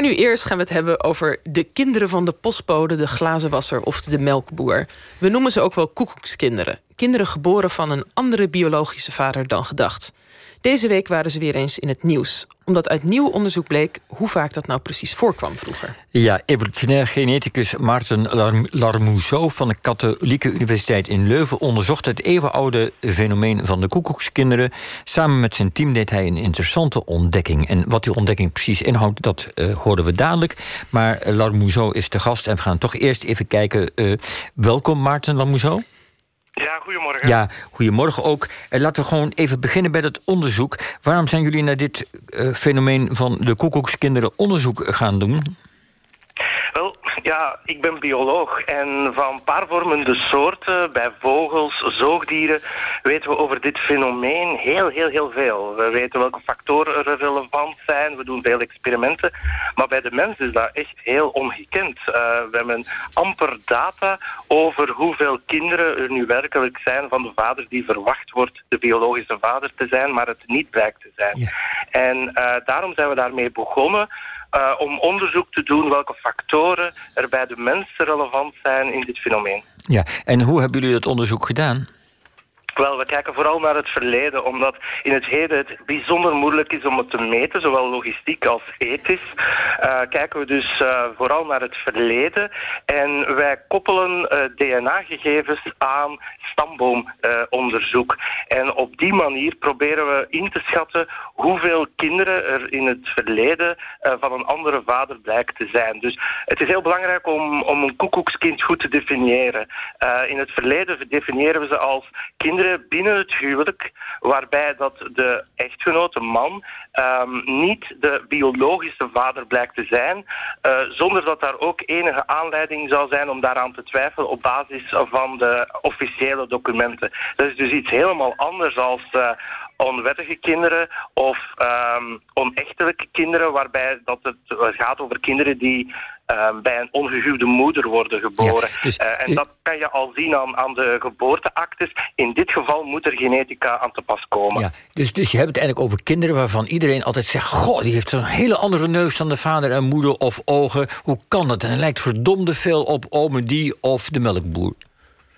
Nu eerst gaan we het hebben over de kinderen van de postbode, de glazenwasser of de melkboer. We noemen ze ook wel koekoekskinderen. Kinderen geboren van een andere biologische vader dan gedacht. Deze week waren ze weer eens in het nieuws. Omdat uit nieuw onderzoek bleek hoe vaak dat nou precies voorkwam vroeger. Ja, evolutionair geneticus Maarten Larmouzeau van de Katholieke Universiteit in Leuven onderzocht het eeuwenoude fenomeen van de koekoekskinderen. Samen met zijn team deed hij een interessante ontdekking. En wat die ontdekking precies inhoudt, dat uh, hoorden we dadelijk. Maar Larmouzeau is de gast en we gaan toch eerst even kijken. Uh, welkom Maarten Larmouzeau. Ja, goedemorgen. Ja, goedemorgen ook. Uh, laten we gewoon even beginnen bij het onderzoek. Waarom zijn jullie naar dit uh, fenomeen van de koekoekskinderen onderzoek gaan doen? Ja, ik ben bioloog en van paarvormende soorten bij vogels, zoogdieren, weten we over dit fenomeen heel, heel, heel veel. We weten welke factoren er relevant zijn, we doen veel experimenten, maar bij de mens is dat echt heel ongekend. Uh, we hebben amper data over hoeveel kinderen er nu werkelijk zijn van de vader die verwacht wordt de biologische vader te zijn, maar het niet blijkt te zijn. Ja. En uh, daarom zijn we daarmee begonnen uh, om onderzoek te doen welke factoren er bij de mens relevant zijn in dit fenomeen. Ja, en hoe hebben jullie dat onderzoek gedaan? Wel, we kijken vooral naar het verleden, omdat in het heden het bijzonder moeilijk is om het te meten, zowel logistiek als ethisch. Uh, kijken we dus uh, vooral naar het verleden en wij koppelen uh, DNA-gegevens aan stamboomonderzoek. en op die manier proberen we in te schatten hoeveel kinderen er in het verleden van een andere vader blijkt te zijn. Dus het is heel belangrijk om, om een koekoekskind goed te definiëren. in het verleden definiëren we ze als kinderen binnen het huwelijk, waarbij dat de echtgenoot, de man, um, niet de biologische vader blijkt te zijn, uh, zonder dat daar ook enige aanleiding zou zijn om daaraan te twijfelen op basis van de officiële documenten. Dat is dus iets helemaal anders als uh, onwettige kinderen of um, onechtelijke kinderen, waarbij dat het gaat over kinderen die um, bij een ongehuwde moeder worden geboren. Ja, dus, uh, en dat kan je al zien aan, aan de geboorteactes. In dit geval moet er genetica aan te pas komen. Ja, dus, dus je hebt het eigenlijk over kinderen waarvan iedereen altijd zegt... goh, die heeft een hele andere neus dan de vader en moeder of ogen. Hoe kan dat? En hij lijkt verdomde veel op ome die of de melkboer.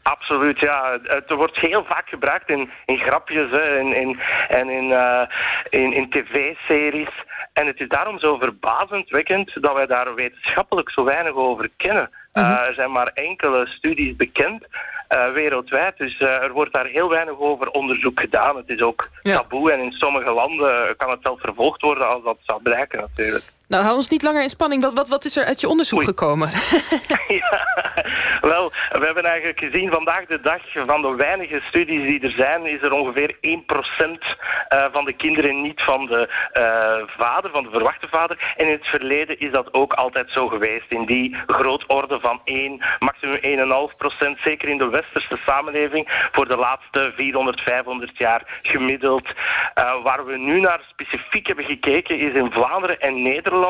Absoluut, ja. Het wordt heel vaak gebruikt in, in grapjes hè, in, in, en in, uh, in, in tv-series. En het is daarom zo verbazendwekkend dat wij daar wetenschappelijk zo weinig over kennen. Uh, er zijn maar enkele studies bekend uh, wereldwijd. Dus uh, er wordt daar heel weinig over onderzoek gedaan. Het is ook ja. taboe en in sommige landen kan het zelf vervolgd worden als dat zou blijken natuurlijk. Nou, hou ons niet langer in spanning. Wat, wat, wat is er uit je onderzoek Oei. gekomen? ja, wel, we hebben eigenlijk gezien vandaag de dag van de weinige studies die er zijn, is er ongeveer 1% uh, van de kinderen niet van de uh, vader, van de verwachte vader. En in het verleden is dat ook altijd zo geweest. In die grootorde van 1, maximum 1,5%, zeker in de westerse samenleving, voor de laatste 400, 500 jaar gemiddeld. Uh, waar we nu naar specifiek hebben gekeken is in Vlaanderen en Nederland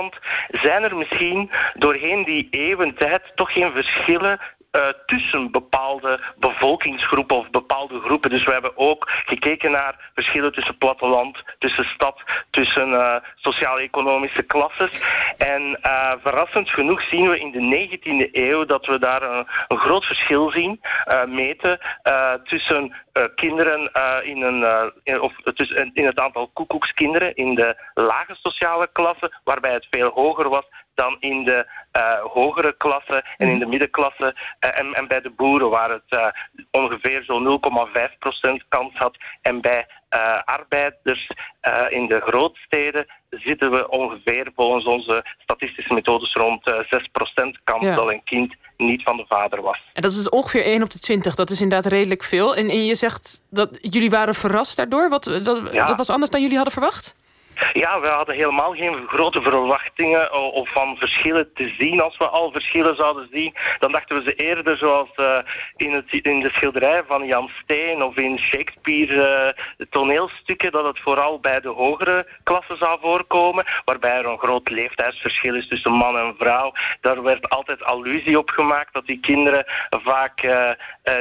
zijn er misschien doorheen die eeuwentijd toch geen verschillen uh, tussen bepaalde bevolkingsgroepen of bepaalde groepen. Dus we hebben ook gekeken naar verschillen tussen platteland, tussen stad, tussen uh, sociaal-economische klasses. En uh, verrassend genoeg zien we in de 19e eeuw dat we daar een, een groot verschil zien, meten, tussen kinderen in, een, in, of, in het aantal koekoekskinderen in de lage sociale klasse, waarbij het veel hoger was dan in de uh, hogere klassen en in de middenklasse uh, en, en, bij de boeren waar het uh, ongeveer zo'n 0,5% kans had. En bij arbeiders in de grootsteden zitten we ongeveer volgens onze statistische methodes rond 6% kans ja. dat een kind niet van de vader was. En dat is dus ongeveer 1 op de 20. Dat is inderdaad redelijk veel. En, en je zegt dat jullie waren verrast daardoor. Wat, dat, ja. dat was anders dan jullie hadden verwacht? Ja, we hadden helemaal geen grote verwachtingen of van verschillen te zien. Als we al verschillen zouden zien, dan dachten we ze eerder zoals uh, in, het, in de schilderij van Jan Steen of in Shakespeare uh, toneelstukken, dat het vooral bij de hogere klassen zou voorkomen, waarbij er een groot leeftijdsverschil is tussen man en vrouw. Daar werd altijd allusie op gemaakt dat die kinderen vaak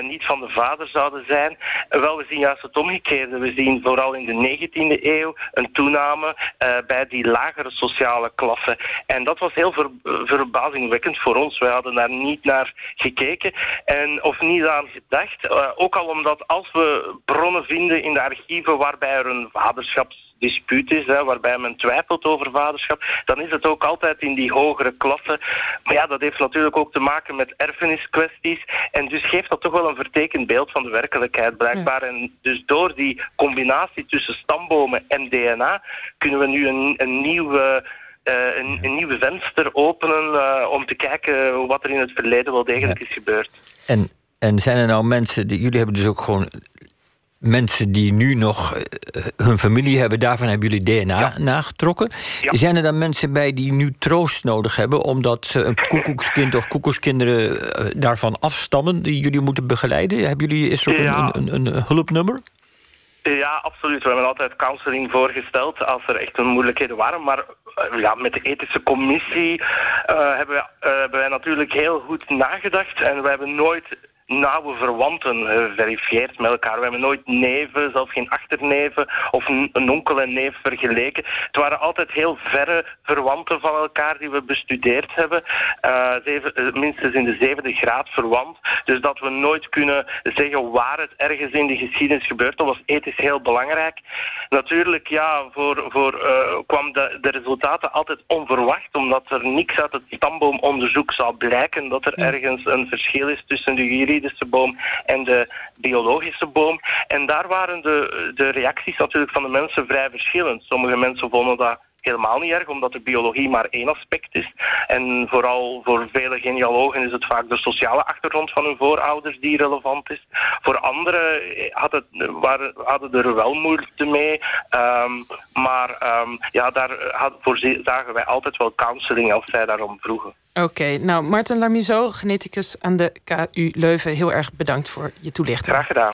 niet van de vader zouden zijn. wel, we zien juist het omgekeerde. We zien vooral in de 19e eeuw een toename uh, bij die lagere sociale klasse. En dat was heel ver, verbazingwekkend voor ons. Wij hadden daar niet naar gekeken en, of niet aan gedacht. ook al omdat als we bronnen vinden in de archieven waarbij er een vaderschaps dispuut is, hè, waarbij men twijfelt over vaderschap, dan is het ook altijd in die hogere klasse. Maar ja, dat heeft natuurlijk ook te maken met erfeniskwesties. En dus geeft dat toch wel een vertekend beeld van de werkelijkheid, blijkbaar. En dus door die combinatie tussen stambomen en DNA kunnen we nu een, een nieuwe... Uh, een, een, nieuwe venster openen uh, om te kijken wat er in het verleden wel degelijk is gebeurd. En, en zijn er nou mensen, die, jullie hebben dus ook gewoon mensen die nu nog eh, hun familie hebben, daarvan hebben jullie DNA nagetrokken. Zijn er dan mensen bij die nu troost nodig hebben omdat ze een koekoekskind of koekoekskinderen eh, daarvan afstammen, die jullie moeten begeleiden? Hebben jullie, is er ook een, een, een hulpnummer? Ja, absoluut. We hebben altijd counseling voorgesteld als er echt een moeilijkheden waren. Maar eh, ja, met de ethische commissie uh, hebben, we, uh, hebben wij natuurlijk heel goed nagedacht. En we hebben nooit nauwe verwanten geverifieerd met elkaar. We hebben nooit neven, zelfs geen achterneven of een onkel en neef vergeleken. Het waren altijd heel verre verwanten van elkaar die we bestudeerd hebben. Uh, zeven, minstens in de zevende graad verwant. Dus dat we nooit kunnen zeggen waar het ergens in de geschiedenis gebeurt. Dat was ethisch heel belangrijk. Natuurlijk, ja, voor, voor kwam de, de resultaten altijd onverwacht, omdat er niks uit het stamboomonderzoek zou blijken dat er ergens een verschil is tussen de juridische boom en de biologische boom. En daar waren de, de reacties natuurlijk van de mensen vrij verschillend. Sommige mensen vonden dat helemaal niet erg, omdat de biologie maar één aspect is. En vooral voor vele genealogen is het vaak de sociale achtergrond van hun voorouders die relevant is. Voor anderen had waren, hadden er wel moeite mee. Um, maar um, ja, daar had, voor zagen wij altijd wel counseling als zij daarom vroegen. Oké, nou Martin Lamizo, geneticus aan de KU Leuven, heel erg bedankt voor je toelichting. Graag gedaan.